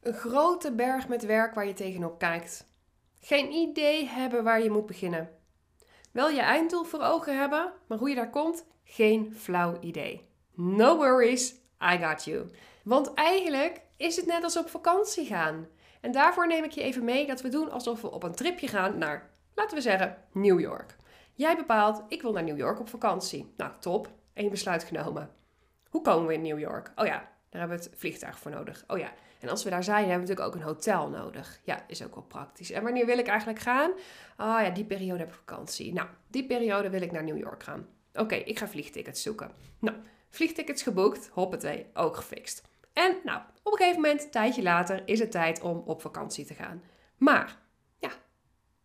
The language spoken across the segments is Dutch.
Een grote berg met werk waar je tegenop kijkt. Geen idee hebben waar je moet beginnen. Wel je einddoel voor ogen hebben, maar hoe je daar komt, geen flauw idee. No worries, I got you. Want eigenlijk is het net als op vakantie gaan. En daarvoor neem ik je even mee dat we doen alsof we op een tripje gaan naar, laten we zeggen, New York. Jij bepaalt, ik wil naar New York op vakantie. Nou, top. Eén besluit genomen. Hoe komen we in New York? Oh ja, daar hebben we het vliegtuig voor nodig. Oh ja, en als we daar zijn, hebben we natuurlijk ook een hotel nodig. Ja, is ook wel praktisch. En wanneer wil ik eigenlijk gaan? Oh ja, die periode heb ik vakantie. Nou, die periode wil ik naar New York gaan. Oké, ik ga vliegtickets zoeken. Nou, vliegtickets geboekt, hoppatee, ook gefixt. En nou, op een gegeven moment, een tijdje later, is het tijd om op vakantie te gaan. Maar, ja,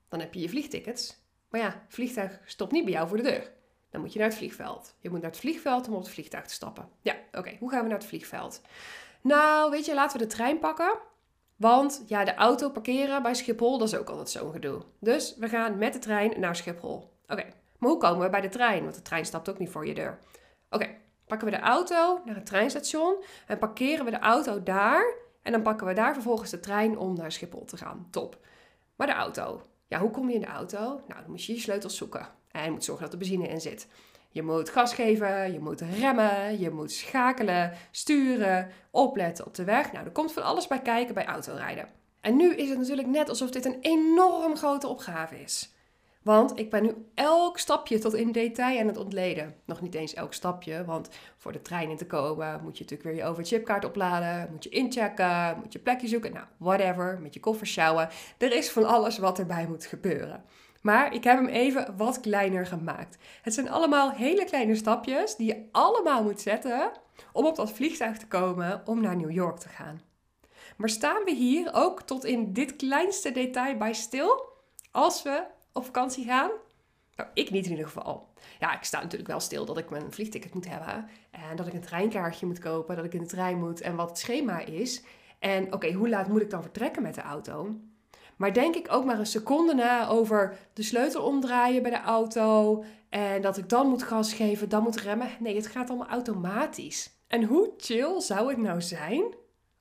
dan heb je je vliegtickets. Maar ja, vliegtuig stopt niet bij jou voor de deur. Dan moet je naar het vliegveld. Je moet naar het vliegveld om op het vliegtuig te stappen. Ja, oké, hoe gaan we naar het vliegveld? Nou, weet je, laten we de trein pakken. Want ja, de auto parkeren bij Schiphol, dat is ook altijd zo'n gedoe. Dus we gaan met de trein naar Schiphol. Oké, maar hoe komen we bij de trein? Want de trein stapt ook niet voor je deur. Oké, pakken we de auto naar het treinstation en parkeren we de auto daar. En dan pakken we daar vervolgens de trein om naar Schiphol te gaan. Top. Maar de auto. Ja, hoe kom je in de auto? Nou, dan moet je je sleutels zoeken. En je moet zorgen dat er benzine in zit. Je moet gas geven, je moet remmen, je moet schakelen, sturen, opletten op de weg. Nou, er komt van alles bij kijken bij autorijden. En nu is het natuurlijk net alsof dit een enorm grote opgave is. Want ik ben nu elk stapje tot in detail aan het ontleden. Nog niet eens elk stapje, want voor de trein in te komen moet je natuurlijk weer je overchipkaart opladen, moet je inchecken, moet je plekje zoeken, nou whatever, met je koffer sjouwen. Er is van alles wat erbij moet gebeuren. Maar ik heb hem even wat kleiner gemaakt. Het zijn allemaal hele kleine stapjes die je allemaal moet zetten om op dat vliegtuig te komen om naar New York te gaan. Maar staan we hier ook tot in dit kleinste detail bij stil als we op vakantie gaan? Nou, ik niet in ieder geval. Ja, ik sta natuurlijk wel stil dat ik mijn vliegticket moet hebben. En dat ik een treinkaartje moet kopen, dat ik in de trein moet en wat het schema is. En oké, hoe laat moet ik dan vertrekken met de auto? Maar denk ik ook maar een seconde na over de sleutel omdraaien bij de auto. En dat ik dan moet gas geven, dan moet remmen. Nee, het gaat allemaal automatisch. En hoe chill zou het nou zijn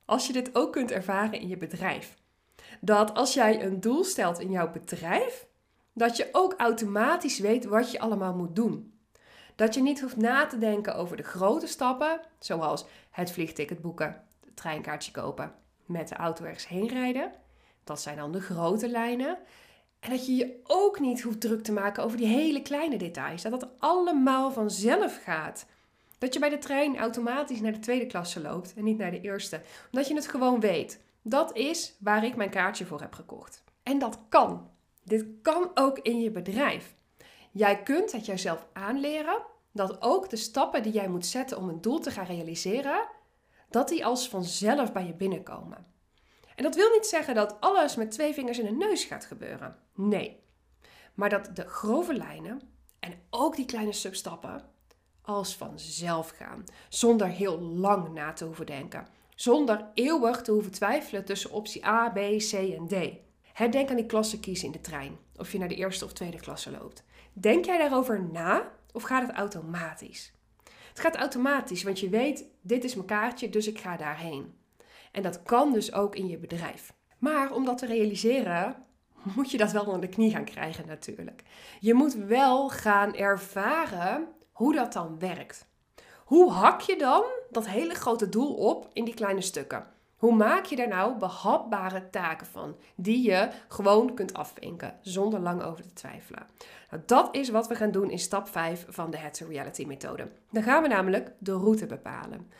als je dit ook kunt ervaren in je bedrijf? Dat als jij een doel stelt in jouw bedrijf, dat je ook automatisch weet wat je allemaal moet doen. Dat je niet hoeft na te denken over de grote stappen, zoals het vliegticket boeken, het treinkaartje kopen, met de auto ergens heen rijden. Dat zijn dan de grote lijnen. En dat je je ook niet hoeft druk te maken over die hele kleine details. Dat dat allemaal vanzelf gaat. Dat je bij de trein automatisch naar de tweede klasse loopt en niet naar de eerste. Omdat je het gewoon weet. Dat is waar ik mijn kaartje voor heb gekocht. En dat kan. Dit kan ook in je bedrijf. Jij kunt het jezelf aanleren dat ook de stappen die jij moet zetten om een doel te gaan realiseren, dat die als vanzelf bij je binnenkomen. En dat wil niet zeggen dat alles met twee vingers in de neus gaat gebeuren. Nee. Maar dat de grove lijnen en ook die kleine substappen als vanzelf gaan. Zonder heel lang na te hoeven denken. Zonder eeuwig te hoeven twijfelen tussen optie A, B, C en D. Herdenk aan die klasse kiezen in de trein. Of je naar de eerste of tweede klasse loopt. Denk jij daarover na of gaat het automatisch? Het gaat automatisch, want je weet, dit is mijn kaartje, dus ik ga daarheen. En dat kan dus ook in je bedrijf. Maar om dat te realiseren, moet je dat wel onder de knie gaan krijgen natuurlijk. Je moet wel gaan ervaren hoe dat dan werkt. Hoe hak je dan dat hele grote doel op in die kleine stukken? Hoe maak je daar nou behapbare taken van, die je gewoon kunt afvinken, zonder lang over te twijfelen? Nou, dat is wat we gaan doen in stap 5 van de Head to Reality methode. Dan gaan we namelijk de route bepalen.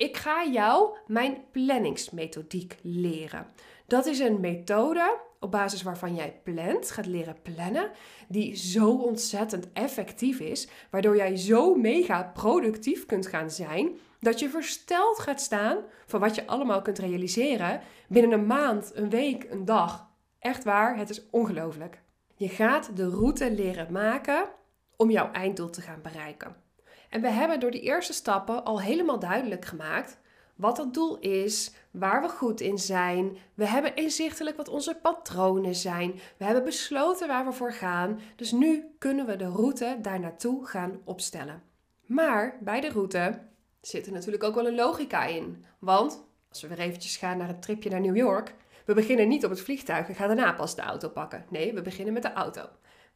Ik ga jou mijn planningsmethodiek leren. Dat is een methode op basis waarvan jij plant, gaat leren plannen, die zo ontzettend effectief is, waardoor jij zo mega productief kunt gaan zijn, dat je versteld gaat staan van wat je allemaal kunt realiseren binnen een maand, een week, een dag. Echt waar, het is ongelooflijk. Je gaat de route leren maken om jouw einddoel te gaan bereiken. En we hebben door die eerste stappen al helemaal duidelijk gemaakt wat het doel is, waar we goed in zijn. We hebben inzichtelijk wat onze patronen zijn. We hebben besloten waar we voor gaan. Dus nu kunnen we de route daar naartoe gaan opstellen. Maar bij de route zit er natuurlijk ook wel een logica in. Want Als we weer eventjes gaan naar een tripje naar New York, we beginnen niet op het vliegtuig en gaan daarna pas de auto pakken. Nee, we beginnen met de auto.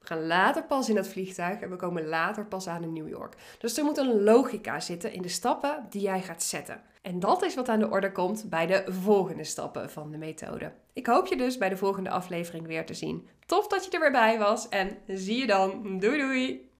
We gaan later pas in het vliegtuig en we komen later pas aan in New York. Dus er moet een logica zitten in de stappen die jij gaat zetten. En dat is wat aan de orde komt bij de volgende stappen van de methode. Ik hoop je dus bij de volgende aflevering weer te zien. Tof dat je er weer bij was en zie je dan. Doei doei!